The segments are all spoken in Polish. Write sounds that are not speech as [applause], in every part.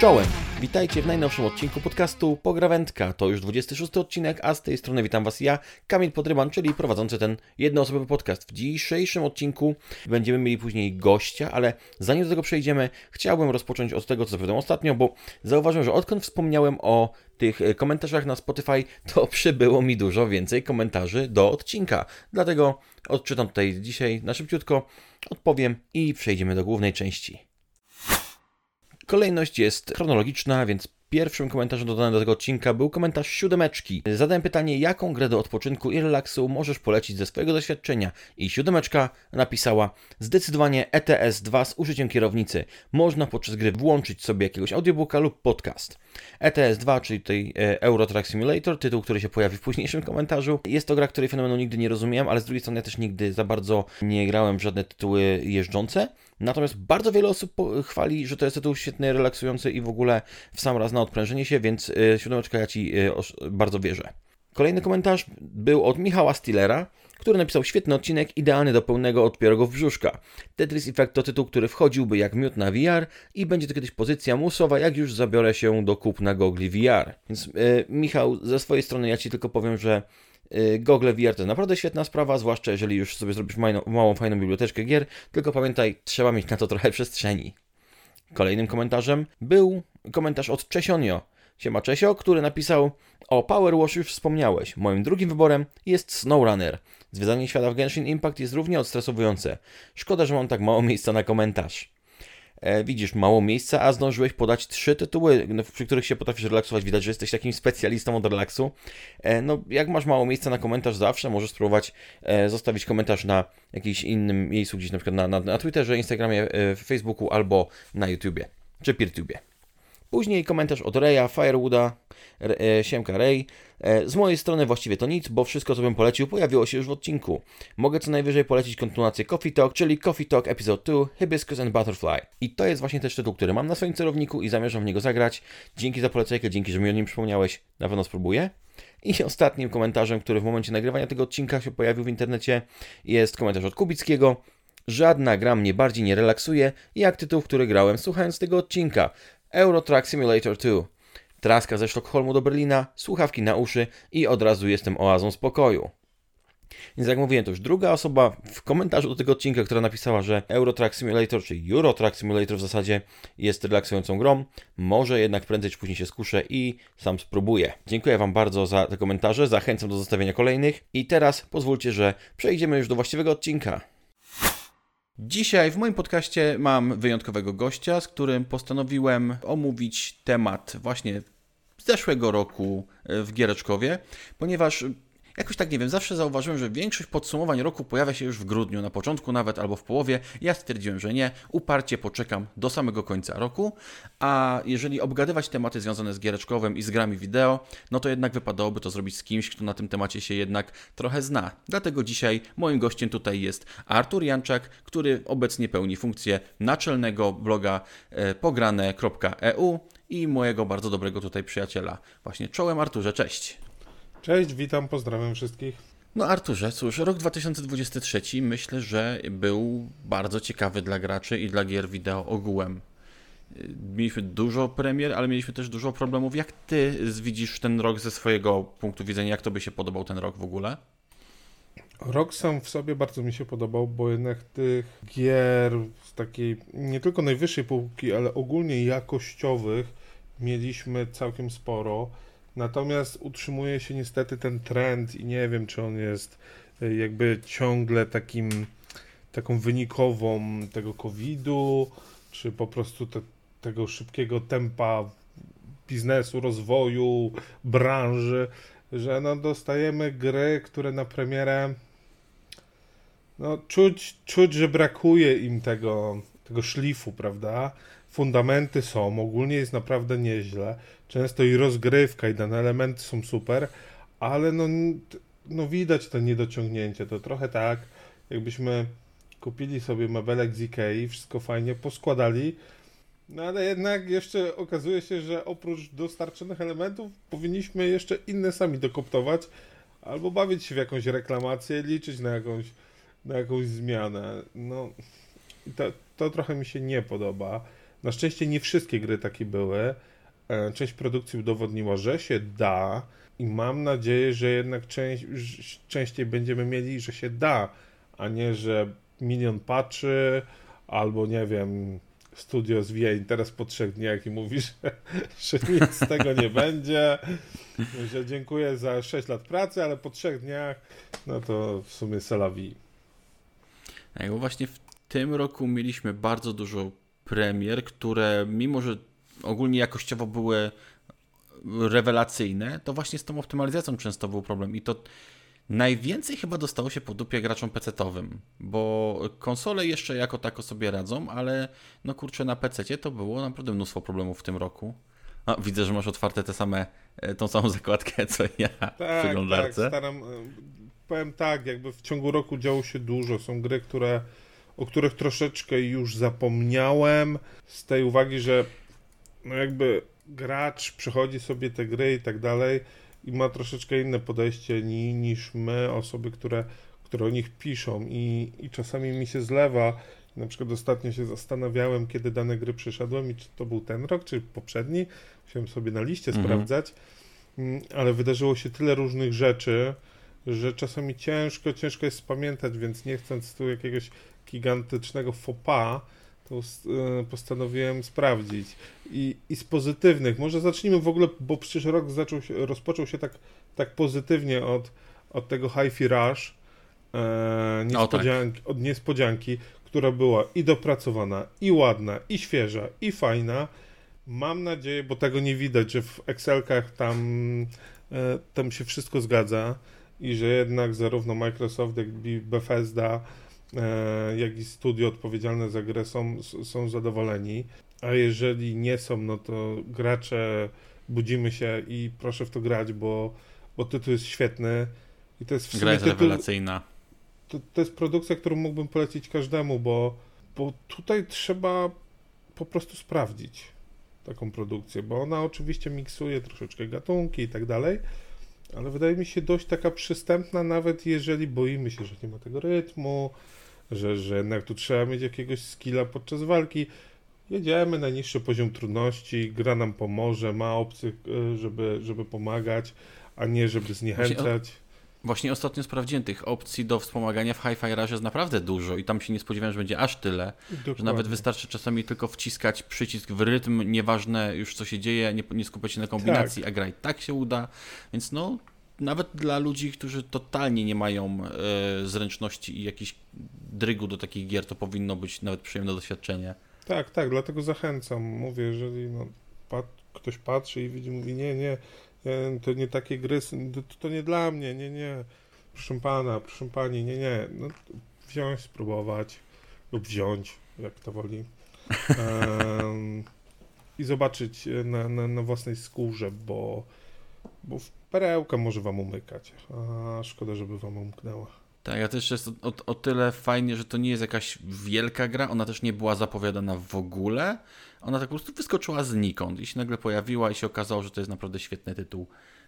Czołem! Witajcie w najnowszym odcinku podcastu Pograwędka. To już 26 odcinek, a z tej strony witam Was ja, Kamil Podryban, czyli prowadzący ten jednoosobowy podcast. W dzisiejszym odcinku będziemy mieli później gościa, ale zanim do tego przejdziemy, chciałbym rozpocząć od tego, co zapowiadałem ostatnio, bo zauważyłem, że odkąd wspomniałem o tych e, komentarzach na Spotify, to [laughs] przybyło mi dużo więcej komentarzy do odcinka. Dlatego odczytam tutaj dzisiaj na szybciutko, odpowiem i przejdziemy do głównej części. Kolejność jest chronologiczna, więc pierwszym komentarzem dodanym do tego odcinka był komentarz siódemeczki. Zadałem pytanie, jaką grę do odpoczynku i relaksu możesz polecić ze swojego doświadczenia i siódemeczka napisała zdecydowanie ETS 2 z użyciem kierownicy. Można podczas gry włączyć sobie jakiegoś audiobooka lub podcast. ETS 2, czyli tutaj e, Euro Truck Simulator, tytuł, który się pojawi w późniejszym komentarzu. Jest to gra, której fenomenu nigdy nie rozumiałem, ale z drugiej strony ja też nigdy za bardzo nie grałem w żadne tytuły jeżdżące. Natomiast bardzo wiele osób chwali, że to jest tytuł świetny, relaksujący i w ogóle w sam raz na odprężenie się, więc siódemeczka ja Ci yy, bardzo wierzę. Kolejny komentarz był od Michała Stillera, który napisał świetny odcinek, idealny do pełnego odpiorogów brzuszka. Tetris Effect to tytuł, który wchodziłby jak miód na VR i będzie to kiedyś pozycja musowa, jak już zabiorę się do kupna gogli VR. Więc yy, Michał, ze swojej strony ja Ci tylko powiem, że Y, Google VR to naprawdę świetna sprawa, zwłaszcza jeżeli już sobie zrobisz małą, małą fajną biblioteczkę gier, tylko pamiętaj, trzeba mieć na to trochę przestrzeni. Kolejnym komentarzem był komentarz od Czesionio. Siema Czesio, który napisał o Power Wash już wspomniałeś. Moim drugim wyborem jest SnowRunner. Zwiedzanie świata w Genshin Impact jest równie odstresowujące. Szkoda, że mam tak mało miejsca na komentarz. E, widzisz, mało miejsca, a zdążyłeś podać trzy tytuły, no, przy których się potrafisz relaksować. Widać, że jesteś takim specjalistą od relaksu. E, no, jak masz mało miejsca na komentarz zawsze, możesz spróbować e, zostawić komentarz na jakimś innym miejscu, gdzieś na przykład na, na, na Twitterze, Instagramie, Facebooku albo na YouTubie, czy PeerTubie. Później komentarz od Reya, Firewooda, e, Siemka Ray. E, z mojej strony właściwie to nic, bo wszystko co bym polecił pojawiło się już w odcinku. Mogę co najwyżej polecić kontynuację Coffee Talk, czyli Coffee Talk Episode 2, Hibiscus and Butterfly. I to jest właśnie też tytuł, który mam na swoim celowniku i zamierzam w niego zagrać. Dzięki za polecajkę, dzięki, że mi o nim przypomniałeś, na pewno spróbuję. I ostatnim komentarzem, który w momencie nagrywania tego odcinka się pojawił w internecie, jest komentarz od Kubickiego. Żadna gra mnie bardziej nie relaksuje, jak tytuł, który grałem słuchając tego odcinka. Euro Truck Simulator 2. Traska ze Sztokholmu do Berlina, słuchawki na uszy i od razu jestem oazą spokoju. Więc jak mówiłem, to już druga osoba w komentarzu do tego odcinka, która napisała, że Euro Truck Simulator, czy Euro Truck Simulator w zasadzie jest relaksującą grą. Może jednak prędzej czy później się skuszę i sam spróbuję. Dziękuję Wam bardzo za te komentarze, zachęcam do zostawienia kolejnych. I teraz pozwólcie, że przejdziemy już do właściwego odcinka. Dzisiaj w moim podcaście mam wyjątkowego gościa, z którym postanowiłem omówić temat właśnie zeszłego roku w Giereczkowie, ponieważ Jakoś tak nie wiem, zawsze zauważyłem, że większość podsumowań roku pojawia się już w grudniu, na początku nawet albo w połowie. Ja stwierdziłem, że nie, uparcie poczekam do samego końca roku, a jeżeli obgadywać tematy związane z giereczkowym i z grami wideo, no to jednak wypadałoby to zrobić z kimś, kto na tym temacie się jednak trochę zna. Dlatego dzisiaj moim gościem tutaj jest Artur Janczak, który obecnie pełni funkcję naczelnego bloga e, pograne.eu i mojego bardzo dobrego tutaj przyjaciela. Właśnie czołem Arturze, cześć. Cześć, witam, pozdrawiam wszystkich. No Arturze, cóż, rok 2023 myślę, że był bardzo ciekawy dla graczy i dla gier wideo ogółem. Mieliśmy dużo premier, ale mieliśmy też dużo problemów. Jak ty widzisz ten rok ze swojego punktu widzenia? Jak to by się podobał ten rok w ogóle? Rok sam w sobie bardzo mi się podobał, bo jednak tych gier z takiej nie tylko najwyższej półki, ale ogólnie jakościowych mieliśmy całkiem sporo. Natomiast utrzymuje się niestety ten trend i nie wiem, czy on jest e, jakby ciągle takim, taką wynikową tego COVID-u, czy po prostu te, tego szybkiego tempa biznesu, rozwoju, branży, że no dostajemy gry, które na premierę no czuć, czuć, że brakuje im tego, tego szlifu, prawda? fundamenty są, ogólnie jest naprawdę nieźle. Często i rozgrywka, i dane elementy są super, ale no, no widać to niedociągnięcie. To trochę tak, jakbyśmy kupili sobie mebelek z Ikei, wszystko fajnie poskładali, no ale jednak jeszcze okazuje się, że oprócz dostarczonych elementów powinniśmy jeszcze inne sami dokoptować, albo bawić się w jakąś reklamację, liczyć na jakąś, na jakąś zmianę. No, to, to trochę mi się nie podoba. Na szczęście nie wszystkie gry takie były. E, część produkcji udowodniła, że się da i mam nadzieję, że jednak część, częściej będziemy mieli, że się da, a nie, że milion patrzy albo nie wiem, studio zwija teraz po trzech dniach i mówi, [laughs] że, że nic z tego nie będzie, że dziękuję za 6 lat pracy, ale po trzech dniach no to w sumie salawi. Tak, bo właśnie w tym roku mieliśmy bardzo dużo premier, które mimo, że ogólnie jakościowo były rewelacyjne, to właśnie z tą optymalizacją często był problem i to najwięcej chyba dostało się po dupie graczom PC-towym, bo konsole jeszcze jako tako sobie radzą, ale no kurczę na PC to było naprawdę mnóstwo problemów w tym roku. A, widzę, że masz otwarte te same, e, tą samą zakładkę, [laughs] co ja tak, w przeglądarce. Tak, staram, e, powiem tak, jakby w ciągu roku działo się dużo. Są gry, które, o których troszeczkę już zapomniałem, z tej uwagi, że no jakby gracz przychodzi sobie te gry i tak dalej i ma troszeczkę inne podejście ni, niż my, osoby, które, które o nich piszą i, i czasami mi się zlewa. Na przykład ostatnio się zastanawiałem, kiedy dane gry przyszedłem i czy to był ten rok, czy poprzedni. Musiałem sobie na liście mhm. sprawdzać, mm, ale wydarzyło się tyle różnych rzeczy, że czasami ciężko, ciężko jest spamiętać, więc nie chcąc tu jakiegoś gigantycznego faux pas, to e, postanowiłem sprawdzić. I, I z pozytywnych, może zacznijmy w ogóle, bo przecież rok zaczął się, rozpoczął się tak, tak pozytywnie od, od tego Hi-Fi Rush, e, niespodzianki, tak. od niespodzianki, która była i dopracowana, i ładna, i świeża, i fajna. Mam nadzieję, bo tego nie widać, że w Excelkach tam, e, tam się wszystko zgadza i że jednak zarówno Microsoft, jak i Bethesda jak i studio odpowiedzialne za grę są, są zadowoleni. A jeżeli nie są, no to gracze budzimy się i proszę w to grać, bo, bo tytuł jest świetny. I to jest w Gra jest tytuł, rewelacyjna. To, to jest produkcja, którą mógłbym polecić każdemu, bo, bo tutaj trzeba po prostu sprawdzić taką produkcję, bo ona oczywiście miksuje troszeczkę gatunki i tak dalej, ale wydaje mi się dość taka przystępna, nawet jeżeli boimy się, że nie ma tego rytmu, że, że jednak tu trzeba mieć jakiegoś skilla podczas walki. Jedziemy na niższy poziom trudności, gra nam pomoże, ma opcje, e, żeby, żeby pomagać, a nie żeby zniechęcać. Właśnie, ostatnio sprawdziłem tych opcji do wspomagania w Hi-Fi Rush jest naprawdę dużo i tam się nie spodziewałem, że będzie aż tyle, Dokładnie. że nawet wystarczy czasami tylko wciskać przycisk w rytm, nieważne już co się dzieje, nie, nie skupiać się na kombinacji, tak. a gra i tak się uda, więc no nawet dla ludzi, którzy totalnie nie mają e, zręczności i jakiś drygu do takich gier, to powinno być nawet przyjemne doświadczenie. Tak, tak, dlatego zachęcam. Mówię, jeżeli no, pat, ktoś patrzy i widzi, mówi, nie, nie, to nie takie gry, to, to nie dla mnie, nie, nie. Proszę pana, proszę pani, nie, nie. No, wziąć, spróbować lub wziąć, jak to woli. Um, I zobaczyć na, na, na własnej skórze, bo, bo perełka może wam umykać, a szkoda, żeby wam umknęła. Tak, ja też jest o, o, tyle fajnie, że to nie jest jakaś wielka gra, ona też nie była zapowiadana w ogóle. Ona tak po prostu wyskoczyła znikąd i się nagle pojawiła i się okazało, że to jest naprawdę świetny tytuł.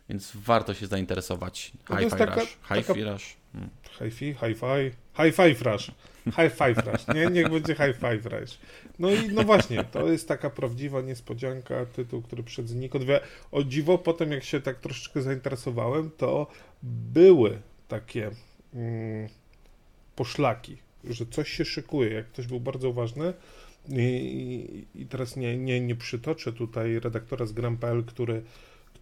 Więc warto się zainteresować. No Hi-Fi taka, Rush. Hi-Fi Rush. Hmm. Hi-Fi, Hi-Fi, Hi-Fi Rush. Hi-Fi Rush. Nie, niech będzie Hi-Fi Rush. No i no właśnie, to jest taka prawdziwa niespodzianka, tytuł, który przed znikąd. O dziwo, potem jak się tak troszeczkę zainteresowałem, to były takie mm, poszlaki, że coś się szykuje, jak ktoś był bardzo ważny. I, i teraz nie, nie, nie przytoczę tutaj redaktora z Gram.pl, który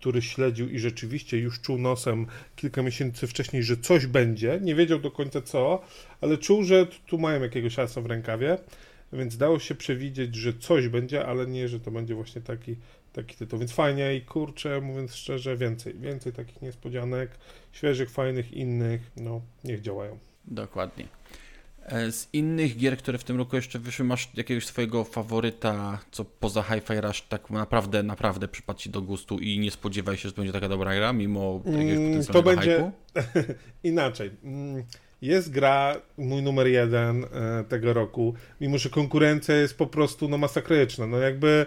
który śledził i rzeczywiście już czuł nosem kilka miesięcy wcześniej, że coś będzie, nie wiedział do końca co, ale czuł, że tu mają jakiegoś asa w rękawie, więc dało się przewidzieć, że coś będzie, ale nie, że to będzie właśnie taki, taki tytuł. Więc fajnie i kurczę, mówiąc szczerze, więcej, więcej takich niespodzianek, świeżych, fajnych, innych, no niech działają. Dokładnie. E, z innych gier, które w tym roku jeszcze wyszły, masz jakiegoś swojego faworyta, co poza Hi-Fi Rush tak naprawdę, naprawdę przypadł Ci do gustu i nie spodziewaj się, że to będzie taka dobra gra, mimo jakiegoś mm, To będzie [laughs] inaczej. Mm, jest gra, mój numer jeden e, tego roku, mimo że konkurencja jest po prostu no, masakryczna. No jakby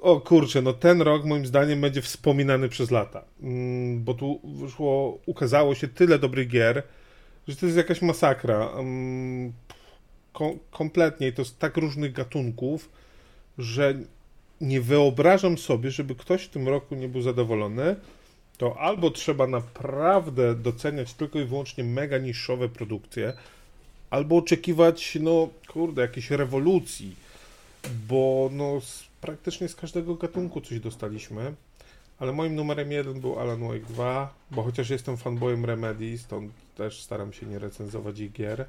o kurczę, no ten rok moim zdaniem będzie wspominany przez lata, mm, bo tu wyszło, ukazało się tyle dobrych gier, że to jest jakaś masakra. Kom kompletnie, to jest tak różnych gatunków, że nie wyobrażam sobie, żeby ktoś w tym roku nie był zadowolony, to albo trzeba naprawdę doceniać tylko i wyłącznie mega niszowe produkcje, albo oczekiwać, no kurde, jakiejś rewolucji, bo no praktycznie z każdego gatunku coś dostaliśmy. Ale moim numerem jeden był Alan Wake 2, bo chociaż jestem fanboyem Remedy, stąd też staram się nie recenzować ich gier,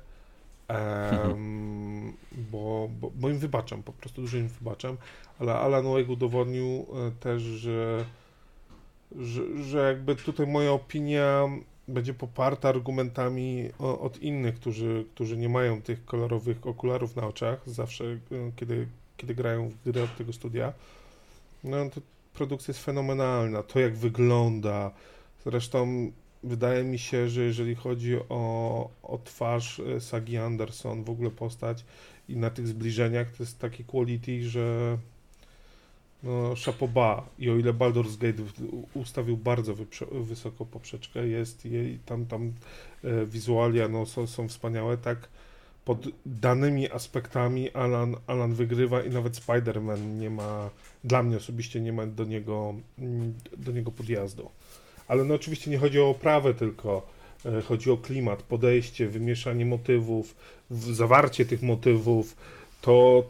um, [laughs] bo, bo, bo im wybaczam, po prostu dużo im wybaczam, ale Alan Wake udowodnił e, też, że, że, że jakby tutaj moja opinia będzie poparta argumentami od innych, którzy, którzy nie mają tych kolorowych okularów na oczach zawsze, e, kiedy, kiedy grają w gry od tego studia. No to produkcja jest fenomenalna, to jak wygląda. Zresztą wydaje mi się, że jeżeli chodzi o, o twarz e, Sagi Anderson, w ogóle postać i na tych zbliżeniach, to jest taki quality, że no, szapoba. I o ile Baldur's Gate ustawił bardzo wysoko poprzeczkę, jest jej tam, tam e, wizualia no, są, są wspaniałe, tak pod danymi aspektami Alan, Alan wygrywa i nawet Spider-Man nie ma, dla mnie osobiście nie ma do niego, mm, do niego podjazdu. Ale no oczywiście nie chodzi o oprawę tylko, e, chodzi o klimat, podejście, wymieszanie motywów, zawarcie tych motywów, to,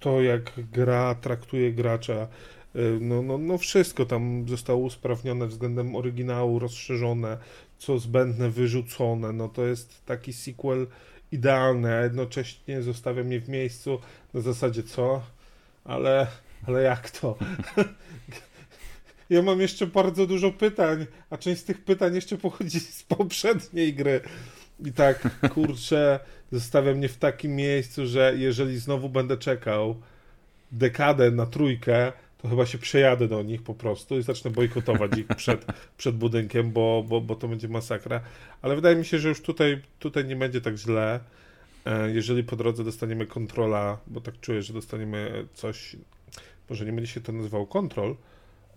to jak gra traktuje gracza, e, no, no, no wszystko tam zostało usprawnione względem oryginału, rozszerzone, co zbędne, wyrzucone, no to jest taki sequel idealny, a jednocześnie zostawia mnie w miejscu na zasadzie co? Ale, ale jak to? [laughs] ja mam jeszcze bardzo dużo pytań, a część z tych pytań jeszcze pochodzi z poprzedniej gry. I tak, kurczę, zostawia mnie w takim miejscu, że jeżeli znowu będę czekał dekadę na trójkę, to chyba się przejadę do nich po prostu i zacznę bojkotować ich przed, [laughs] przed budynkiem, bo, bo, bo to będzie masakra. Ale wydaje mi się, że już tutaj, tutaj nie będzie tak źle. E, jeżeli po drodze dostaniemy kontrola, bo tak czuję, że dostaniemy coś, może nie będzie się to nazywało kontrol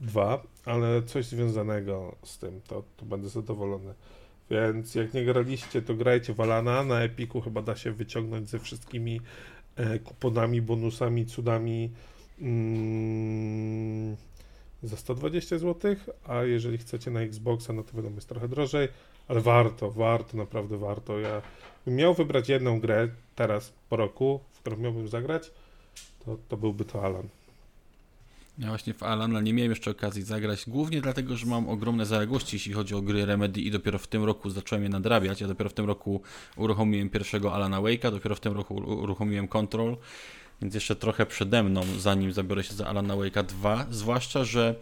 2, ale coś związanego z tym, to, to będę zadowolony. Więc jak nie graliście, to grajcie Walana. Na Epiku chyba da się wyciągnąć ze wszystkimi e, kuponami, bonusami, cudami mm, za 120 zł, a jeżeli chcecie na Xboxa, no to wiadomo, jest trochę drożej, ale warto, warto, naprawdę warto. Ja miał wybrać jedną grę teraz po roku, w którą miałbym zagrać, to, to byłby to Alan. Ja właśnie w Alana nie miałem jeszcze okazji zagrać, głównie dlatego, że mam ogromne zaległości, jeśli chodzi o gry Remedy i dopiero w tym roku zacząłem je nadrabiać. Ja dopiero w tym roku uruchomiłem pierwszego Alana Wake'a, dopiero w tym roku uruchomiłem Control, więc jeszcze trochę przede mną, zanim zabiorę się za Alana Wake'a 2, zwłaszcza, że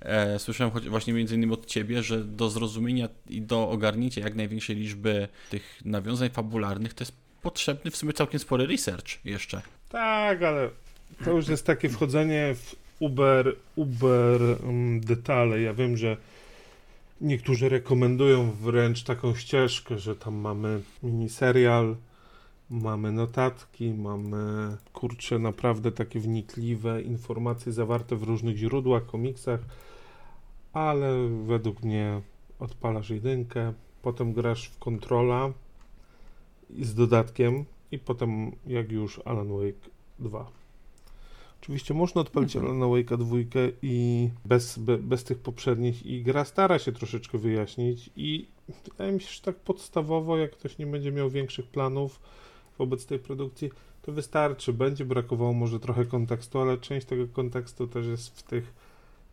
e, słyszałem choć właśnie między innymi od Ciebie, że do zrozumienia i do ogarnięcia jak największej liczby tych nawiązań fabularnych to jest potrzebny w sumie całkiem spory research jeszcze. Tak, ale to już jest takie wchodzenie w uber, uber um, detale. Ja wiem, że niektórzy rekomendują wręcz taką ścieżkę, że tam mamy miniserial, mamy notatki, mamy kurcze naprawdę takie wnikliwe informacje zawarte w różnych źródłach, komiksach, ale według mnie odpalasz jedynkę, potem grasz w kontrola z dodatkiem i potem jak już Alan Wake 2. Oczywiście można odpalić mhm. Alan Wake'a dwójkę i bez, be, bez tych poprzednich i gra stara się troszeczkę wyjaśnić i wydaje mi się, że tak podstawowo, jak ktoś nie będzie miał większych planów wobec tej produkcji, to wystarczy. Będzie brakowało może trochę kontekstu, ale część tego kontekstu też jest w tych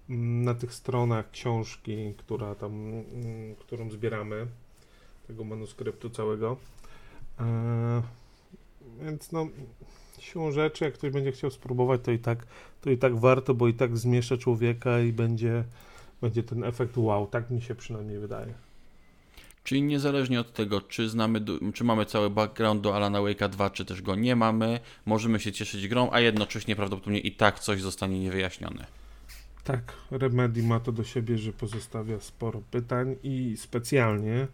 mm, na tych stronach książki, która tam, mm, którą zbieramy, tego manuskryptu całego. Eee, więc no, siłą rzeczy, jak ktoś będzie chciał spróbować, to i tak, to i tak warto, bo i tak zmiesza człowieka i będzie, będzie ten efekt wow. Tak mi się przynajmniej wydaje. Czyli niezależnie od tego, czy znamy, czy mamy cały background do Alana Wake'a 2, czy też go nie mamy, możemy się cieszyć grą, a jednocześnie prawdopodobnie i tak coś zostanie niewyjaśnione. Tak, Remedy ma to do siebie, że pozostawia sporo pytań i specjalnie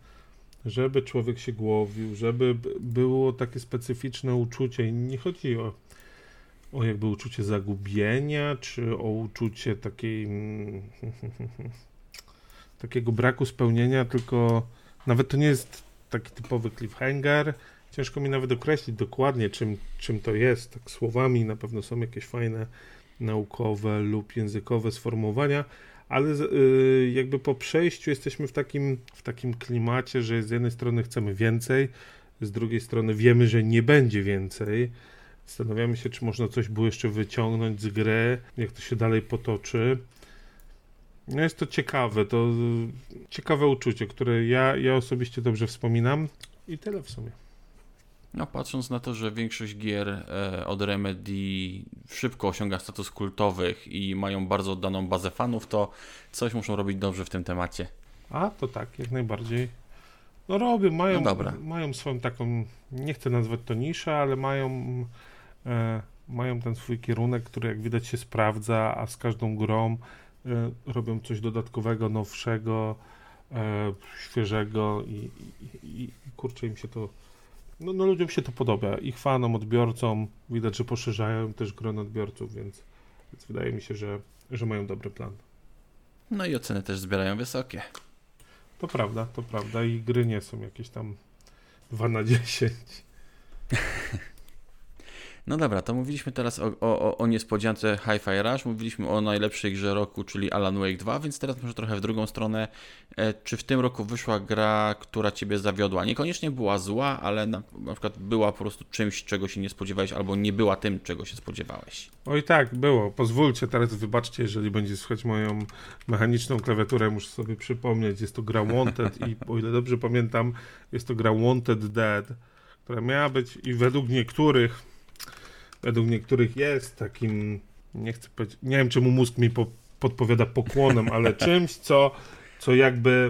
żeby człowiek się głowił, żeby było takie specyficzne uczucie. I nie chodzi o, o jakby uczucie zagubienia, czy o uczucie takiej [laughs] takiego braku spełnienia, tylko nawet to nie jest taki typowy cliffhanger. Ciężko mi nawet określić dokładnie, czym, czym to jest. Tak słowami na pewno są jakieś fajne naukowe lub językowe sformułowania, ale y, jakby po przejściu jesteśmy w takim, w takim klimacie, że z jednej strony chcemy więcej, z drugiej strony wiemy, że nie będzie więcej. Zastanawiamy się, czy można coś było jeszcze wyciągnąć z gry, jak to się dalej potoczy. No jest to ciekawe, to y, ciekawe uczucie, które ja, ja osobiście dobrze wspominam i tyle w sumie. No, patrząc na to, że większość gier e, od Remedy szybko osiąga status kultowych i mają bardzo oddaną bazę fanów, to coś muszą robić dobrze w tym temacie. A, to tak, jak najbardziej. No robią, mają, No mają swoją taką, nie chcę nazwać to niszę, ale mają, e, mają ten swój kierunek, który jak widać się sprawdza, a z każdą grą robią coś dodatkowego, nowszego, e, świeżego i, i, i, i kurczę im się to, no, no ludziom się to podoba, ich fanom, odbiorcom, widać, że poszerzają też grono odbiorców, więc, więc wydaje mi się, że, że mają dobry plan. No i oceny też zbierają wysokie. To prawda, to prawda i gry nie są jakieś tam 2 na 10. [laughs] No dobra, to mówiliśmy teraz o, o, o niespodziance Hi-Fi Rush, mówiliśmy o najlepszej grze roku, czyli Alan Wake 2, więc teraz może trochę w drugą stronę. E, czy w tym roku wyszła gra, która Ciebie zawiodła? Niekoniecznie była zła, ale na, na przykład była po prostu czymś, czego się nie spodziewałeś, albo nie była tym, czego się spodziewałeś. Oj tak, było. Pozwólcie teraz, wybaczcie, jeżeli będzie słychać moją mechaniczną klawiaturę, muszę sobie przypomnieć, jest to gra Wanted i o ile dobrze pamiętam, jest to gra Wanted Dead, która miała być i według niektórych według niektórych jest takim, nie chcę powiedzieć, nie wiem czemu mózg mi po, podpowiada pokłonem, [laughs] ale czymś, co, co jakby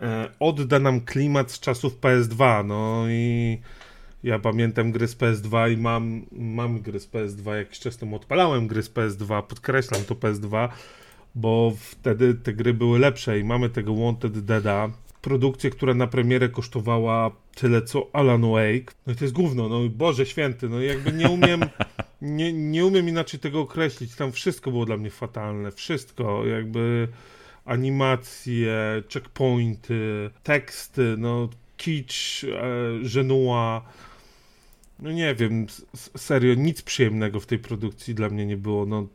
e, odda nam klimat z czasów PS2, no i ja pamiętam gry z PS2 i mam, mam gry z PS2, jakiś czas temu odpalałem gry z PS2, podkreślam to PS2, bo wtedy te gry były lepsze i mamy tego Wanted Deada, produkcję, która na premierę kosztowała tyle co Alan Wake. No i to jest gówno, no Boże święty, no jakby nie umiem, [laughs] nie, nie umiem inaczej tego określić. Tam wszystko było dla mnie fatalne, wszystko, jakby animacje, checkpointy, teksty, no kicz, e, żenua. No nie wiem, serio, nic przyjemnego w tej produkcji dla mnie nie było. No,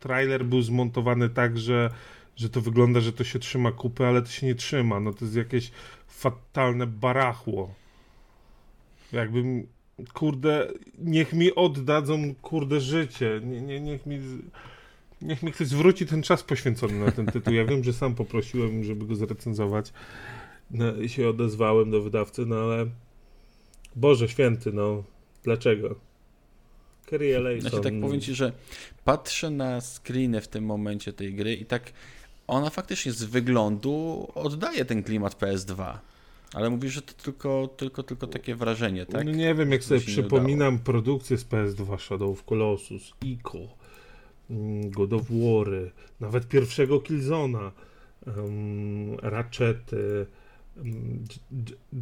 trailer był zmontowany tak, że że to wygląda, że to się trzyma kupy, ale to się nie trzyma. No to jest jakieś fatalne barachło. Jakbym, kurde, niech mi oddadzą, kurde, życie. Nie, nie, niech mi... Niech mi ktoś zwróci ten czas poświęcony na ten tytuł. Ja wiem, że sam poprosiłem, żeby go zrecenzować. No, I się odezwałem do wydawcy, no ale Boże święty, no. Dlaczego? Kerry. Znaczy tak powiem Ci, że patrzę na screeny w tym momencie tej gry i tak ona faktycznie z wyglądu oddaje ten klimat PS2. Ale mówisz, że to tylko, tylko, tylko takie wrażenie, tak? No nie wiem, jak sobie przypominam produkcję z PS2 Shadow of Colossus, Ico, mm, God of War, nawet pierwszego Killzona, um, Ratchety, um,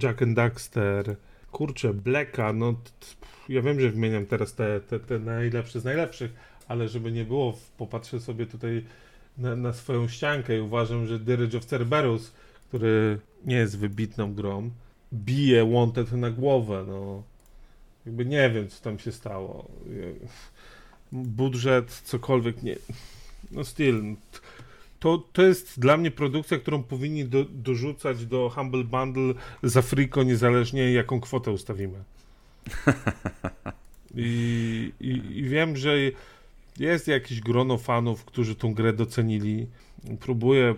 Jack and Daxter, kurczę, Blacka, no ja wiem, że wymieniam teraz te, te, te najlepsze z najlepszych, ale żeby nie było, popatrzę sobie tutaj na, na swoją ściankę i uważam, że Dirge of Cerberus, który nie jest wybitną grą, bije Wanted na głowę, no. Jakby nie wiem, co tam się stało. Budżet, cokolwiek, nie. No styl. To, to jest dla mnie produkcja, którą powinni do, dorzucać do Humble Bundle za Friko, niezależnie jaką kwotę ustawimy. [laughs] I, i, i wiem, że jest jakieś grono fanów, którzy tą grę docenili. Próbuję,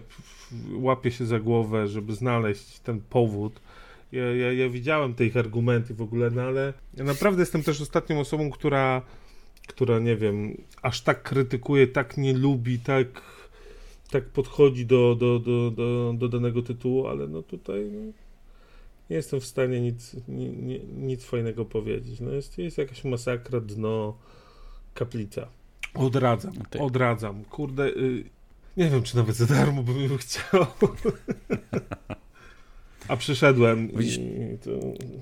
łapię się za głowę, żeby znaleźć ten powód. Ja, ja, ja widziałem te ich argumenty w ogóle, no ale ja naprawdę jestem też ostatnią osobą, która, która nie wiem, aż tak krytykuje, tak nie lubi, tak, tak podchodzi do, do, do, do, do danego tytułu, ale no tutaj no, nie jestem w stanie nic, ni, nic fajnego powiedzieć. No jest, jest jakaś masakra, dno, kaplica. Odradzam, okay. odradzam. Kurde, y, nie wiem, czy nawet za darmo bym chciał. A przyszedłem. Widzisz, to,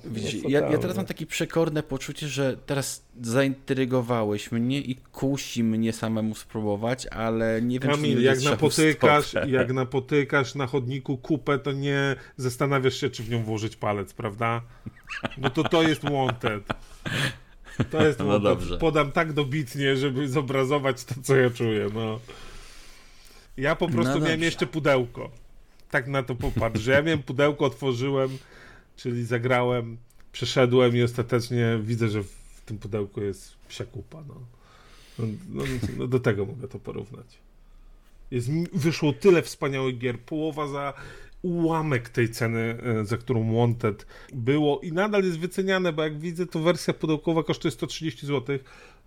widzisz ja, ja, teraz mam takie przekorne poczucie, że teraz zaintrygowałeś mnie i kusi mnie samemu spróbować, ale nie wiem, Kamil, czy jak napotykasz, jak napotykasz na chodniku kupę, to nie zastanawiasz się, czy w nią włożyć palec, prawda? No to to jest wanted. To jest, [laughs] No dobrze. podam tak dobitnie, żeby zobrazować to, co ja czuję, no. Ja po prostu No miałem jeszcze pudełko. Tak na to popatrz, że ja miałem pudełko, otworzyłem, czyli zagrałem, przeszedłem i ostatecznie widzę, że w tym pudełku jest psia kupa, no. No, no, no do tego mogę to porównać. Jest, wyszło tyle wspaniałych gier, połowa za ułamek tej ceny, e, za którą Wanted było i nadal jest wyceniane, bo jak widzę, to wersja pudełkowa kosztuje 130 zł.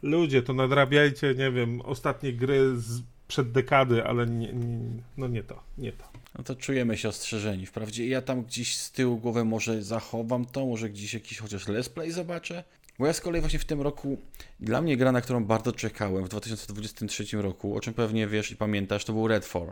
Ludzie, to nadrabiajcie, nie wiem, ostatnie gry z przed dekady, ale nie, nie, no nie to, nie to. No to czujemy się ostrzeżeni. Wprawdzie ja tam gdzieś z tyłu głowy może zachowam to, może gdzieś jakiś chociaż let's play zobaczę. Bo ja z kolei właśnie w tym roku, dla mnie gra, na którą bardzo czekałem w 2023 roku, o czym pewnie wiesz i pamiętasz, to był Redfall.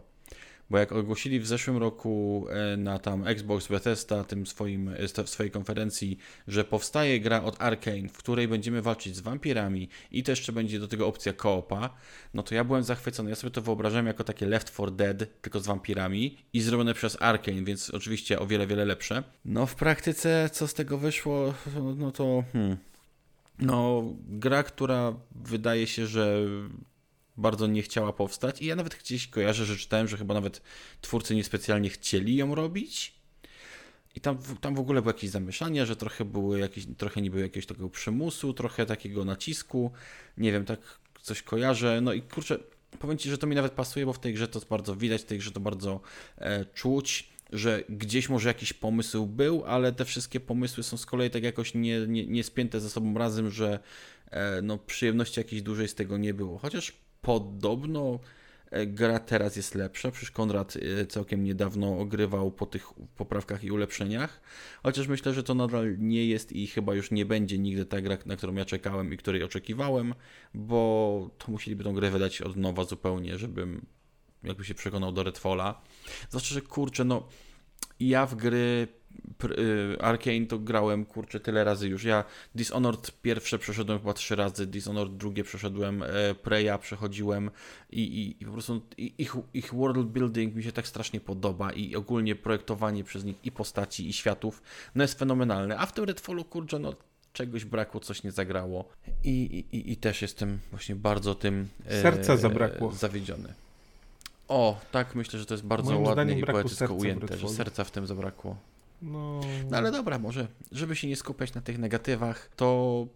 Bo jak ogłosili w zeszłym roku e, na tam Xbox Bethesda, tym swoim, e, w swojej konferencji, że powstaje gra od Arkane, w której będziemy walczyć z wampirami i to jeszcze będzie do tego opcja koopa, no to ja byłem zachwycony. Ja sobie to wyobrażałem jako takie Left 4 Dead, tylko z wampirami i zrobione przez Arkane, więc oczywiście o wiele, wiele lepsze. No w praktyce co z tego wyszło, no to hmm, no gra, która wydaje się, że bardzo nie chciała powstać i ja nawet gdzieś kojarzę, że czytałem, że chyba nawet twórcy niespecjalnie chcieli ją robić. I tam, tam w ogóle było jakieś zamieszanie, że trochę były jakieś, trochę nie było jakiegoś takiego przymusu, trochę takiego nacisku. Nie wiem, tak coś kojarzę. No i kurczę, powiem Ci, że to mi nawet pasuje, bo w tej grze to bardzo widać, w tej grze to bardzo e, czuć, że gdzieś może jakiś pomysł był, ale te wszystkie pomysły są z kolei tak jakoś nie, nie, nie spięte ze sobą razem, że no, przyjemności jakiejś dużej z tego nie było. Chociaż podobno e, gra teraz jest lepsza. Przecież Konrad e, całkiem niedawno ogrywał po tych poprawkach i ulepszeniach. Chociaż myślę, że to nadal nie jest i chyba już nie będzie nigdy ta gra, na którą ja czekałem i której oczekiwałem, bo to musieliby tą grę wydać od nowa zupełnie, żebym jakby się przekonał do Redfalla. Zwłaszcza, że kurczę, no ja w gry y, Arkane to grałem, kurczę, tyle razy już. Ja Dishonored pierwsze przeszedłem chyba trzy razy, Dishonored drugie przeszedłem, e, Preya przechodziłem i, i, i po prostu ich, ich world building mi się tak strasznie podoba i ogólnie projektowanie przez nich i postaci, i światów, no jest fenomenalne. A w tym Redfallu, kurczę, no czegoś brakło, coś nie zagrało i, i, i- też jestem właśnie bardzo tym e, Serca zabrakło. zawiedziony. O, tak, myślę, że to jest bardzo Moim ładnie i poetycko ujęte, że serca w tym zabrakło. No, No ale dobra, może, żeby się nie skupiać na tych negatywach, to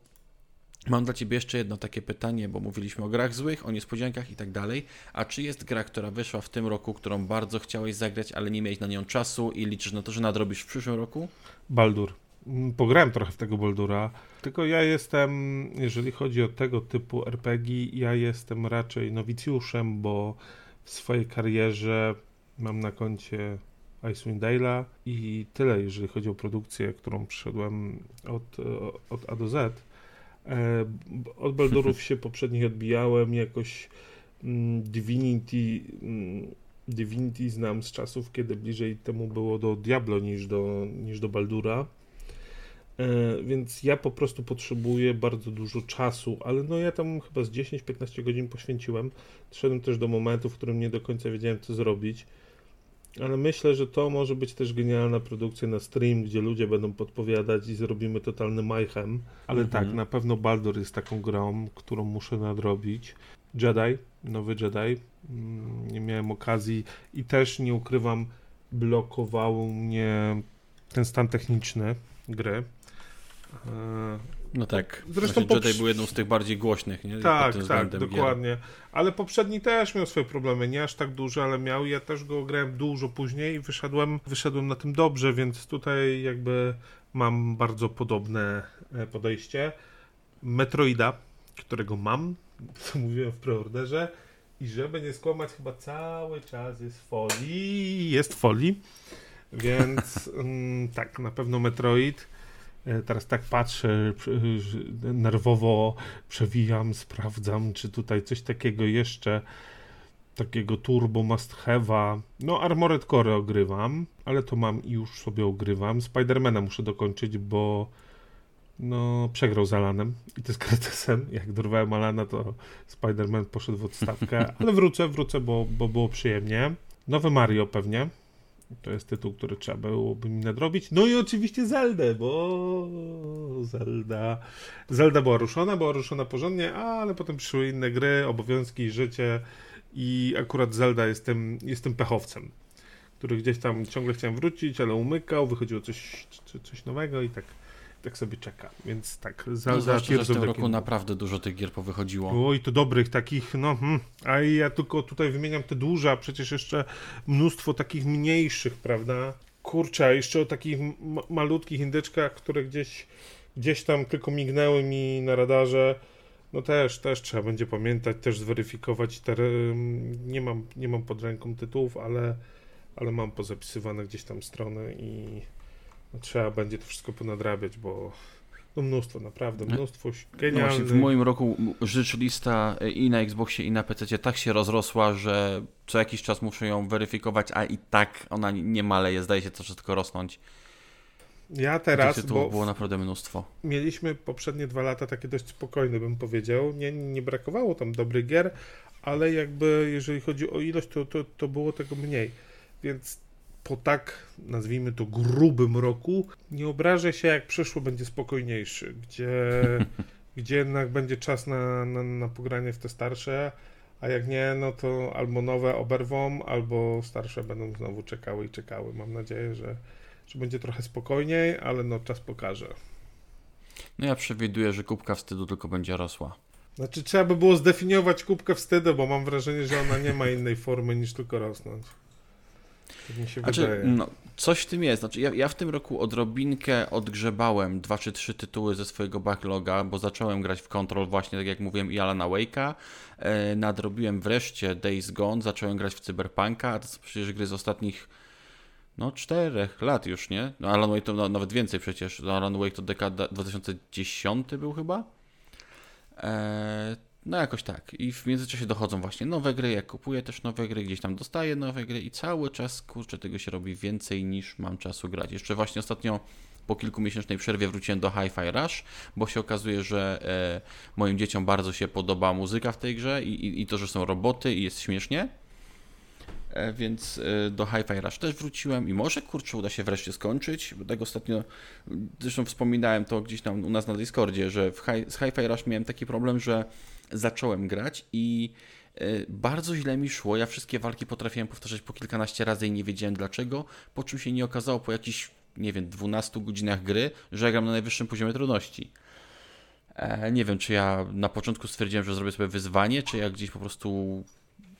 mam dla Ciebie jeszcze jedno takie pytanie, bo mówiliśmy o grach złych, o niespodziankach i tak dalej. A czy jest gra, która wyszła w tym roku, którą bardzo chciałeś zagrać, ale nie miałeś na nią czasu i liczysz na to, że nadrobisz w przyszłym roku? Baldur. Mm, Pograłem trochę w tego Baldura, tylko ja jestem, jeżeli chodzi o tego typu RPG, ja jestem raczej nowicjuszem, bo w swojej karierze mam na koncie Icewind Dale'a i tyle, jeżeli chodzi o produkcję, którą przyszedłem od, e, od A do Z. E, Od Baldurów [laughs] się poprzednich odbijałem, jakoś mm, Divinity, mm, Divinity znam z czasów, kiedy bliżej temu było do Diablo niż do, niż do Baldura. E, Więc ja po prostu potrzebuję bardzo dużo czasu, ale no ja tam chyba z 10-15 godzin poświęciłem. Doszedłem też do momentu, w którym nie do końca wiedziałem, co zrobić. Ale myślę, że to może być też genialna produkcja na stream, gdzie ludzie będą podpowiadać i zrobimy totalny mayhem. Ale Mhm. tak, na pewno Baldur jest taką grą, którą muszę nadrobić. Jedi, nowy Jedi. Mm, Nie miałem okazji i też nie ukrywam, blokował mnie ten stan techniczny gry. E, No tak. Zresztą Jedi poprz- był jedną z tych bardziej głośnych, nie? tak, tak, względem gier. dokładnie. Ale poprzedni też miał swoje problemy, nie aż tak duże, ale miał. Ja też go grałem dużo później i wyszedłem, wyszedłem na tym dobrze, więc tutaj jakby mam bardzo podobne e, podejście. Metroida, którego mam, [laughs] co mówiłem w preorderze i żeby nie skłamać, chyba cały czas jest folii. Jest folii, więc mm, tak, na pewno Metroid. E, Teraz tak patrzę, nerwowo przewijam, sprawdzam, czy tutaj coś takiego jeszcze, takiego turbo must have'a. No, Armored Core ogrywam, ale to mam i już sobie ogrywam. Spidermana muszę dokończyć, bo no, przegrał z Alanem i to z Kretesem. Jak dorwałem Alana, to Spiderman poszedł w odstawkę, [laughs] ale wrócę, wrócę, bo, bo było przyjemnie. Nowe Mario pewnie. To jest tytuł, który trzeba byłoby mi nadrobić. No i oczywiście Zeldę, bo Zelda. Zelda była ruszona, była ruszona porządnie, ale potem przyszły inne gry, obowiązki, życie i akurat Zelda jestem, jestem pechowcem, który gdzieś tam ciągle chciałem wrócić, ale umykał, wychodziło coś, coś nowego i tak tak sobie czeka. Więc tak, Zelda no, zwłaszcza, że w tym roku naprawdę dużo tych gier powychodziło. Oj, to dobrych takich, no, hmm. a ja tylko tutaj wymieniam te duże, a przecież jeszcze mnóstwo takich mniejszych, prawda? Kurczę, a jeszcze o takich m- malutkich indyczkach, które gdzieś, gdzieś tam tylko mignęły mi na radarze. No też, też trzeba będzie pamiętać, też zweryfikować. Te, nie, mam, nie mam pod ręką tytułów, ale, ale mam pozapisywane gdzieś tam strony i trzeba będzie to wszystko ponadrabiać, bo no mnóstwo, naprawdę, mnóstwo No genialnych. właśnie, w moim roku życz lista i na Xboxie i na PC tak się rozrosła, że co jakiś czas muszę ją weryfikować, a i tak ona nie maleje, zdaje się troszeczkę rosnąć. Ja teraz, bo było naprawdę mnóstwo. mieliśmy poprzednie dwa lata takie dość spokojne, bym powiedział. Nie, nie brakowało tam dobrych gier, ale jakby jeżeli chodzi o ilość, to, to, to było tego mniej. Więc po tak, nazwijmy to, grubym roku, nie obrażę się, jak przyszło będzie spokojniejszy, gdzie, [laughs] gdzie jednak będzie czas na, na, na pogranie w te starsze, a jak nie, no to albo nowe oberwą, albo starsze będą znowu czekały i czekały. Mam nadzieję, że, że będzie trochę spokojniej, ale no czas pokaże. No ja przewiduję, że kubka wstydu tylko będzie rosła. Znaczy trzeba by było zdefiniować kubkę wstydu, bo mam wrażenie, że ona nie ma innej formy niż tylko rosnąć. Tak Znaczy, no, coś w tym jest. Znaczy, ja, ja w tym roku odrobinkę odgrzebałem dwa czy trzy tytuły ze swojego backloga, bo zacząłem grać w Control właśnie, tak jak mówiłem, i Alana Wake'a. E, nadrobiłem wreszcie Days Gone, zacząłem grać w Cyberpunka, a to są przecież gry z ostatnich no czterech lat już, nie? No, Alan Wake to no, nawet więcej przecież. No, Alan Wake to dekada 2010 był chyba. E, no jakoś tak. I w międzyczasie dochodzą właśnie nowe gry, ja kupuję też nowe gry, gdzieś tam dostaję nowe gry i cały czas, kurczę, tego się robi więcej niż mam czasu grać. Jeszcze właśnie ostatnio po kilkumiesięcznej przerwie wróciłem do Hi-Fi Rush, bo się okazuje, że e, moim dzieciom bardzo się podoba muzyka w tej grze i, i, i to, że są roboty i jest śmiesznie. E, więc e, do Hi-Fi Rush też wróciłem i może kurczę uda się wreszcie skończyć. Bo tak ostatnio, zresztą wspominałem to gdzieś tam u nas na Discordzie, że hi, z Hi-Fi Rush miałem taki problem, że zacząłem grać i e, bardzo źle mi szło. Ja wszystkie walki potrafiłem powtarzać po kilkanaście razy i nie wiedziałem dlaczego, po czym się nie okazało po jakichś, nie wiem, 12 godzinach gry, że ja gram na najwyższym poziomie trudności. Nie wiem, czy ja na początku stwierdziłem, że zrobię sobie wyzwanie, czy ja gdzieś po prostu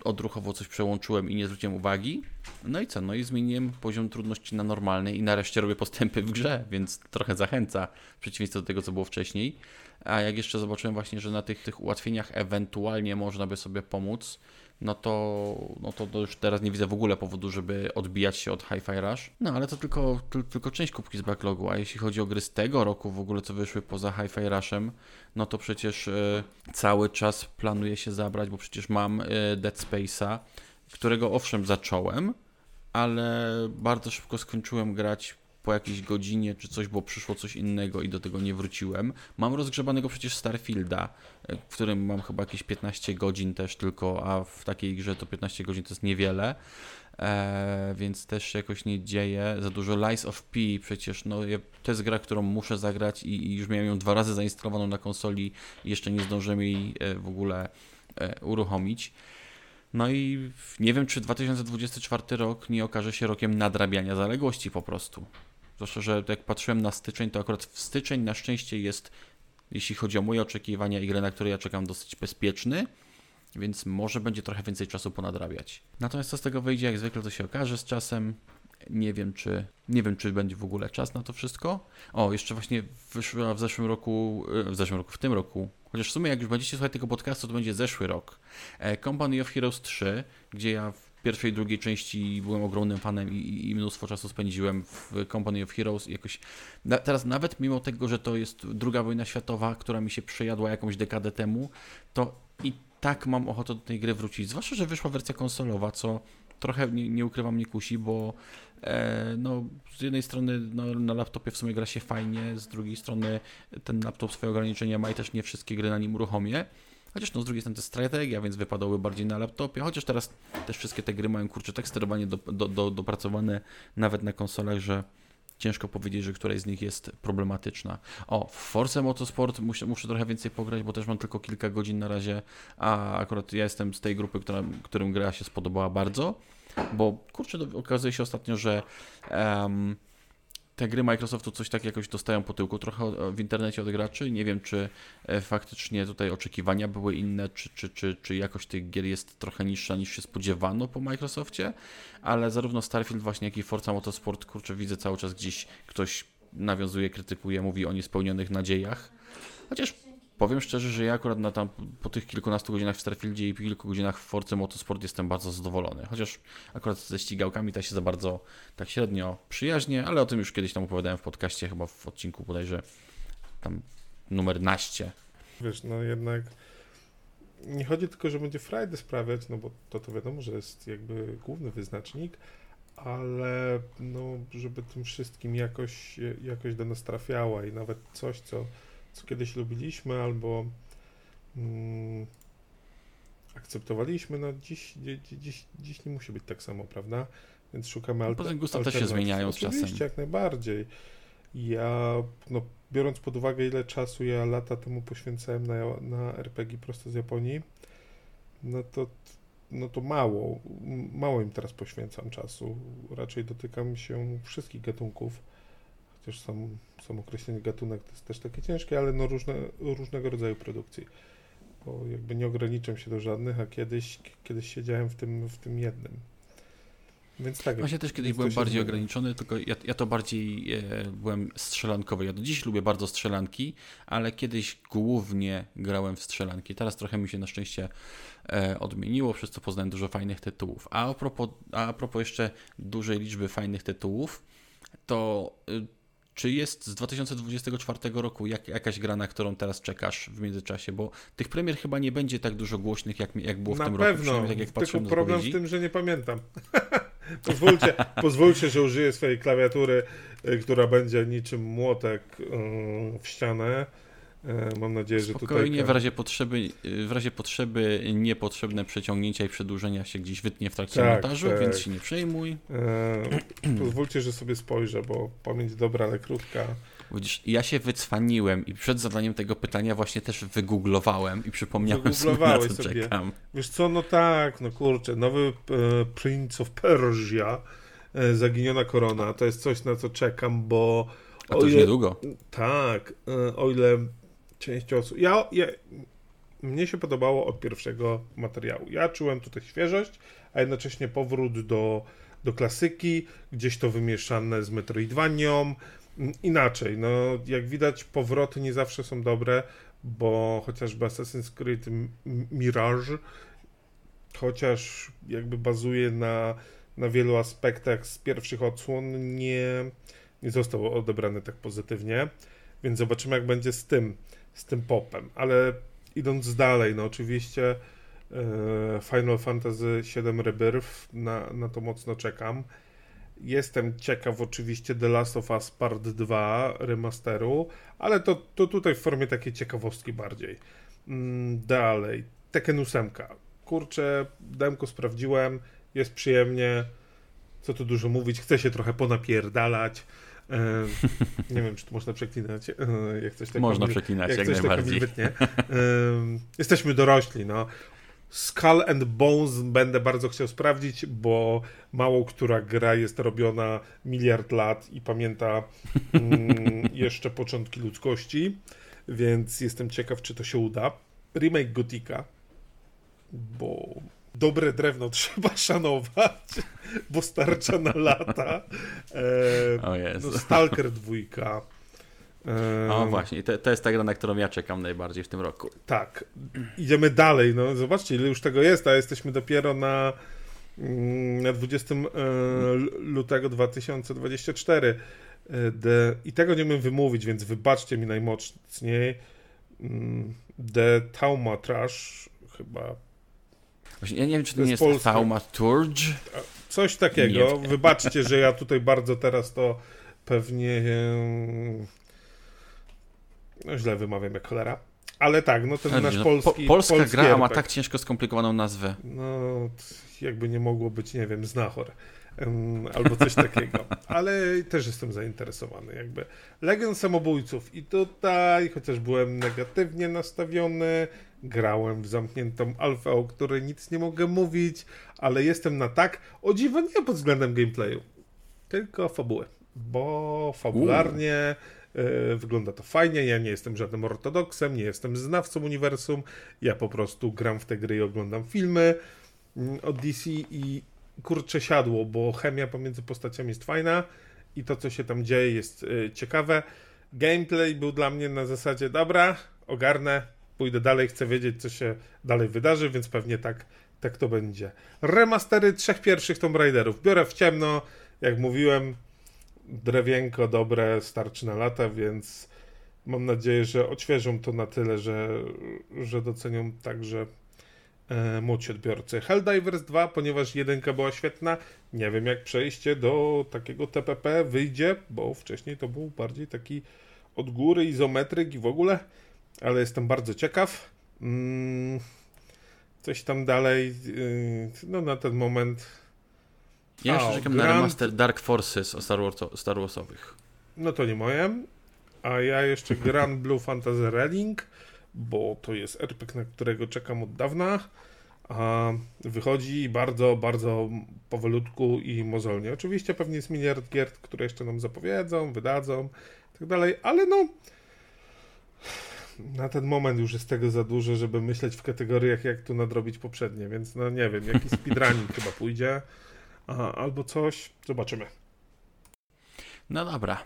odruchowo coś przełączyłem i nie zwróciłem uwagi. No i co? No i zmieniłem poziom trudności na normalny i nareszcie robię postępy w grze, więc trochę zachęca w przeciwieństwie do tego, co było wcześniej. A jak jeszcze zobaczyłem właśnie, że na tych, tych ułatwieniach ewentualnie można by sobie pomóc, no to, no to, już teraz nie widzę w ogóle powodu, żeby odbijać się od Hi-Fi Rush. No ale to tylko, to, tylko część kubki z backlogu, a jeśli chodzi o gry z tego roku w ogóle, co wyszły poza Hi-Fi Rushem, no to przecież e, cały czas planuję się zabrać, bo przecież mam e, Dead Space'a, którego owszem zacząłem, ale bardzo szybko skończyłem grać po jakiejś godzinie czy coś, bo przyszło coś innego i do tego nie wróciłem. Mam rozgrzebanego przecież Starfielda, w którym mam chyba jakieś 15 godzin też tylko, a w takiej grze to 15 godzin to jest niewiele. E, więc też się jakoś nie dzieje. Za dużo Lies of P przecież, no ja, to jest gra, którą muszę zagrać i, i już miałem ją dwa razy zainstalowaną na konsoli i jeszcze nie zdążyłem jej e, w ogóle e, uruchomić. No i nie wiem, czy 2024 rok nie okaże się rokiem nadrabiania zaległości po prostu. Zwłaszcza, że jak patrzyłem na styczeń, to akurat w styczeń na szczęście jest, jeśli chodzi o moje oczekiwania i grę, na które ja czekam, dosyć bezpieczny, więc może będzie trochę więcej czasu ponadrabiać. Natomiast co z tego wyjdzie, jak zwykle to się okaże z czasem. Nie wiem, czy nie wiem, czy będzie w ogóle czas na to wszystko. O, jeszcze właśnie wyszła w zeszłym roku, e, w zeszłym roku, w tym roku, chociaż w sumie jak już będziecie słuchać tego podcastu, to będzie zeszły rok. E, Company of Heroes 3, gdzie ja pierwszej drugiej części byłem ogromnym fanem i, i mnóstwo czasu spędziłem w Company of Heroes. I jakoś na, teraz nawet mimo tego, że to jest druga wojna światowa, która mi się przejadła jakąś dekadę temu, to i tak mam ochotę do tej gry wrócić, zwłaszcza, że wyszła wersja konsolowa, co trochę nie, nie ukrywam nie kusi, bo e, no, z jednej strony no, na laptopie w sumie gra się fajnie, z drugiej strony ten laptop swoje ograniczenia ma i też nie wszystkie gry na nim uruchomię, Chociaż no z drugiej strony to jest strategia, więc wypadały bardziej na laptopie, chociaż teraz też wszystkie te gry mają kurczę tak sterowanie do, do, do, dopracowane nawet na konsolach, że ciężko powiedzieć, że któraś z nich jest problematyczna. O, w Force Motorsport muszę, muszę trochę więcej pograć, bo też mam tylko kilka godzin na razie, a akurat ja jestem z tej grupy, która, którym gra się spodobała bardzo, bo kurczę, okazuje się ostatnio, że um, te gry Microsoftu coś tak jakoś dostają po tyłku trochę w internecie od graczy. Nie wiem, czy e, faktycznie tutaj oczekiwania były inne, czy, czy, czy, czy jakość tych gier jest trochę niższa niż się spodziewano po Microsoftie, ale zarówno Starfield właśnie, jak i Forza Motorsport, kurczę, widzę cały czas gdzieś ktoś nawiązuje, krytykuje, mówi o niespełnionych nadziejach. Chociaż Powiem szczerze, że ja akurat na tam, po tych kilkunastu godzinach w Starfieldzie i kilku godzinach w Force Motorsport jestem bardzo zadowolony. Chociaż akurat ze ścigałkami to się za bardzo tak średnio przyjaźnie, ale o tym już kiedyś tam opowiadałem w podcaście, chyba w odcinku bodajże tam numer naście. Wiesz, no jednak nie chodzi tylko, że będzie frajdę sprawiać, no bo to to wiadomo, że jest jakby główny wyznacznik, ale no, żeby tym wszystkim jakoś, jakoś do nas trafiała i nawet coś, co co kiedyś lubiliśmy albo mm, akceptowaliśmy, no dziś, dziś, dziś nie musi być tak samo, prawda? Więc szukamy alter- Poza gusta też się zmieniają z czasem. Oczywiście, jak najbardziej. Ja, no, biorąc pod uwagę, ile czasu ja lata temu poświęcałem na, na RPG prosto z Japonii, no to, no to mało, mało im teraz poświęcam czasu. Raczej dotykam się wszystkich gatunków chociaż sam, sam określenie gatunek to jest też takie ciężkie, ale no różne, różnego rodzaju produkcji. Bo jakby nie ograniczam się do żadnych, a kiedyś, kiedyś siedziałem w tym, w tym jednym. Więc tak. Właśnie też kiedyś byłem bardziej ograniczony, tylko ja, ja to bardziej e, byłem strzelankowy. Ja do dziś lubię bardzo strzelanki, ale kiedyś głównie grałem w strzelanki. Teraz trochę mi się na szczęście e, odmieniło, przez co poznałem dużo fajnych tytułów. A a propos, a propos jeszcze dużej liczby fajnych tytułów, to y, czy jest z 2024 roku jak, jakaś gra, na którą teraz czekasz w międzyczasie? Bo tych premier chyba nie będzie tak dużo głośnych, jak, jak było w na tym pewno. roku. Tak jak Tylko problem w tym, że nie pamiętam. [laughs] pozwólcie, pozwólcie, że użyję swojej klawiatury, y, która będzie niczym młotek y, w ścianę. E, mam nadzieję, że tutaj. Spokojnie, w razie potrzeby, w razie potrzeby niepotrzebne przeciągnięcia i przedłużenia się gdzieś wytnie w trakcie tak, montażu, tak. więc się nie przejmuj. E, [clears throat] pozwólcie, że sobie spojrzę, bo pamięć dobra, ale krótka. Widzisz, ja się wycwaniłem i przed zadaniem tego pytania właśnie też wygooglowałem i przypomniałem sobie, na co sobie. czekam. Wiesz co, no tak, no kurczę, nowy e, Prince of Persia, e, Zaginiona Korona, to jest coś, na co czekam, bo... A to już ile, niedługo. Tak, e, o ile część osób. Ja, ja, mnie się podobało od pierwszego materiału. Ja czułem tutaj świeżość, a jednocześnie powrót do, do klasyki, gdzieś to wymieszane z Metroidvanią. Inaczej, no jak widać, powroty nie zawsze są dobre, bo chociażby Assassin's Creed Mirage, chociaż jakby bazuje na, na wielu aspektach z pierwszych odsłon, nie, nie został odebrany tak pozytywnie. Więc zobaczymy, jak będzie z tym z tym popem. Ale idąc dalej, no oczywiście e, Final Fantasy VII Rebirth, na, na to mocno czekam. Jestem ciekaw oczywiście The Last of Us Part 2 remasteru, ale to, to tutaj w formie takiej ciekawostki bardziej. Mm, dalej, Tekken 8. Kurczę, demko sprawdziłem, jest przyjemnie, co tu dużo mówić, chcę się trochę ponapierdalać. E, nie wiem, czy to można przeklinać. E, jak coś tak można przeklinać, jak, jak coś najbardziej. Tak e, jesteśmy dorośli, no. Skull and Bones będę bardzo chciał sprawdzić, bo mało która gra jest robiona miliard lat i pamięta mm, [laughs] jeszcze początki ludzkości, więc jestem ciekaw, czy to się uda. Remake Gotika, bo dobre drewno [laughs] trzeba szanować, bo starcza na lata. E, o Jezu. No, Stalker dwójka. E, o właśnie, to, to jest ta gra, na którą ja czekam najbardziej w tym roku. Tak. Idziemy dalej. No, zobaczcie, ile już tego jest, a jesteśmy dopiero na, mm, na 20 e, lutego 2024. E, The, I tego nie umiem wymówić, więc wybaczcie mi najmocniej. Mm, The Taumatrash, chyba Właśnie, ja nie wiem, czy to, to nie jest, jest Thaumaturge. Coś takiego. Nie. Wybaczcie, że ja tutaj bardzo teraz to pewnie no źle wymawiam jak cholera. Ale tak, no ten nasz no, polski. po, polska polski gra, a ma RPG. tak ciężko skomplikowaną nazwę. No, jakby nie mogło być, nie wiem, znachor. Albo coś takiego. Ale też jestem zainteresowany, jakby. Legion Samobójców. I tutaj, chociaż byłem negatywnie nastawiony, grałem w zamkniętą alfę, o której nic nie mogę mówić, ale jestem na tak, o dziwo nie pod względem gameplayu, tylko fabuły. Bo fabularnie y, wygląda to fajnie. Ja nie jestem żadnym ortodoksem, nie jestem znawcą uniwersum. Ja po prostu gram w te gry i oglądam filmy mm, od DC i kurczę siadło, bo chemia pomiędzy postaciami jest fajna i to, co się tam dzieje, jest y, ciekawe. Gameplay był dla mnie na zasadzie, dobra, ogarnę, pójdę dalej, chcę wiedzieć, co się dalej wydarzy, więc pewnie tak, tak to będzie. Remastery trzech pierwszych Tomb Raiderów. Biorę w ciemno, jak mówiłem, drewienko dobre, starczy na lata, więc mam nadzieję, że odświeżą to na tyle, że, że docenią także e, młodsi odbiorcy. Helldivers 2, ponieważ jedynka była świetna, nie wiem jak przejście do takiego TPP wyjdzie, bo wcześniej to był bardziej taki od góry izometryk i w ogóle, ale jestem bardzo ciekaw. Mm, coś tam dalej, yy, no na ten moment Ja jeszcze czekam na Grand- remaster Dark Forces o Star, Wars, Star Warsowych. No to nie moje. A ja jeszcze gram Blue Fantasy Relink, bo to jest RPG, na którego czekam od dawna. A wychodzi bardzo, bardzo powolutku i mozolnie. Oczywiście pewnie jest miliard gier, które jeszcze nam zapowiedzą, wydadzą i tak dalej, ale no na ten moment już jest tego za dużo, żeby myśleć w kategoriach, jak tu nadrobić poprzednie, więc no nie wiem, jakiś [laughs] speedrunning chyba pójdzie, a, albo coś, zobaczymy. No dobra.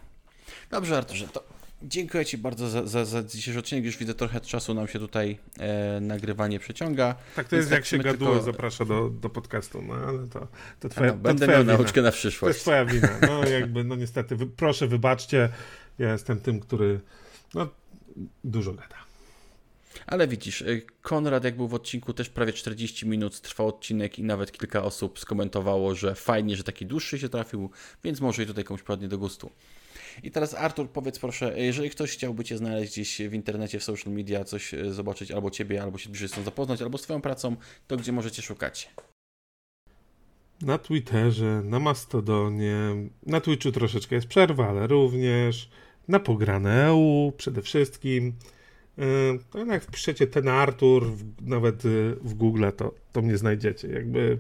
Dobrze, Arturze, to dziękuję Ci bardzo za, za, za dzisiejszy odcinek. Już widzę trochę czasu nam się tutaj e, nagrywanie przeciąga. Tak to jest, tak jak się gaduło tylko- zaprasza do, do podcastu, no ale to, to twoja, no, to będę twoja miał wina. nauczkę na To przyszłość. jest twoja wina. No jakby, no niestety, wy, proszę wybaczcie, ja jestem tym, który no, dużo gada. Ale widzisz, y, Konrad jak był w odcinku też prawie 40 minut trwał odcinek i nawet kilka osób skomentowało, że fajnie, że taki dłuższy się trafił, więc może i tutaj komuś padnie do gustu. I teraz Artur, powiedz proszę, jeżeli ktoś chciałby Cię znaleźć gdzieś w internecie, w social media, coś y, zobaczyć, albo Ciebie, albo się bliżej z tą zapoznać, albo z Twoją pracą, to gdzie możecie szukać? Na Twitterze, na Mastodonie, na Twitchu troszeczkę jest przerwa, ale również na Pograneu przede wszystkim. Yy, No jak wpiszecie ten Artur, nawet w Google, to, to mnie znajdziecie. Jakby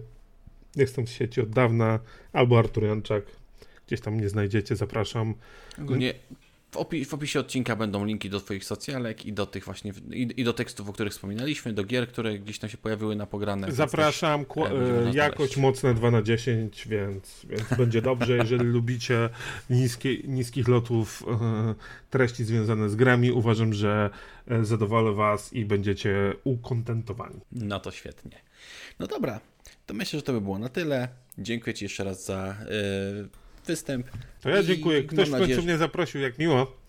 jestem w sieci od dawna, albo Artur Janczak, gdzieś tam mnie znajdziecie, zapraszam. Ogólnie w, opi- w opisie odcinka będą linki do Twoich socjalek i do tych właśnie, i, i do tekstów, o których wspominaliśmy, do gier, które gdzieś tam się pojawiły na pograne. Zapraszam, też, e, e, jakość mocne 2 na 10, więc, więc będzie dobrze. Jeżeli lubicie niskie, niskich lotów e, treści związane z grami, uważam, że e, zadowolę Was i będziecie ukontentowani. No to świetnie. No dobra, to myślę, że to by było na tyle. Dziękuję Ci jeszcze raz za y, występ. To ja dziękuję. Ktoś w końcu nadzieję, mnie zaprosił, jak miło.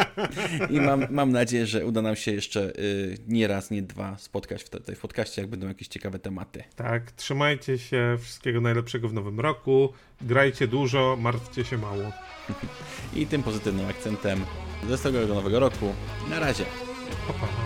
[laughs] I mam, mam nadzieję, że uda nam się jeszcze y, nie raz, nie dwa spotkać w, te, w podcaście, jak będą jakieś ciekawe tematy. Tak, trzymajcie się, wszystkiego najlepszego w nowym roku. Grajcie dużo, martwcie się mało. [laughs] I tym pozytywnym akcentem wesołego nowego roku. Na razie. Pa, pa.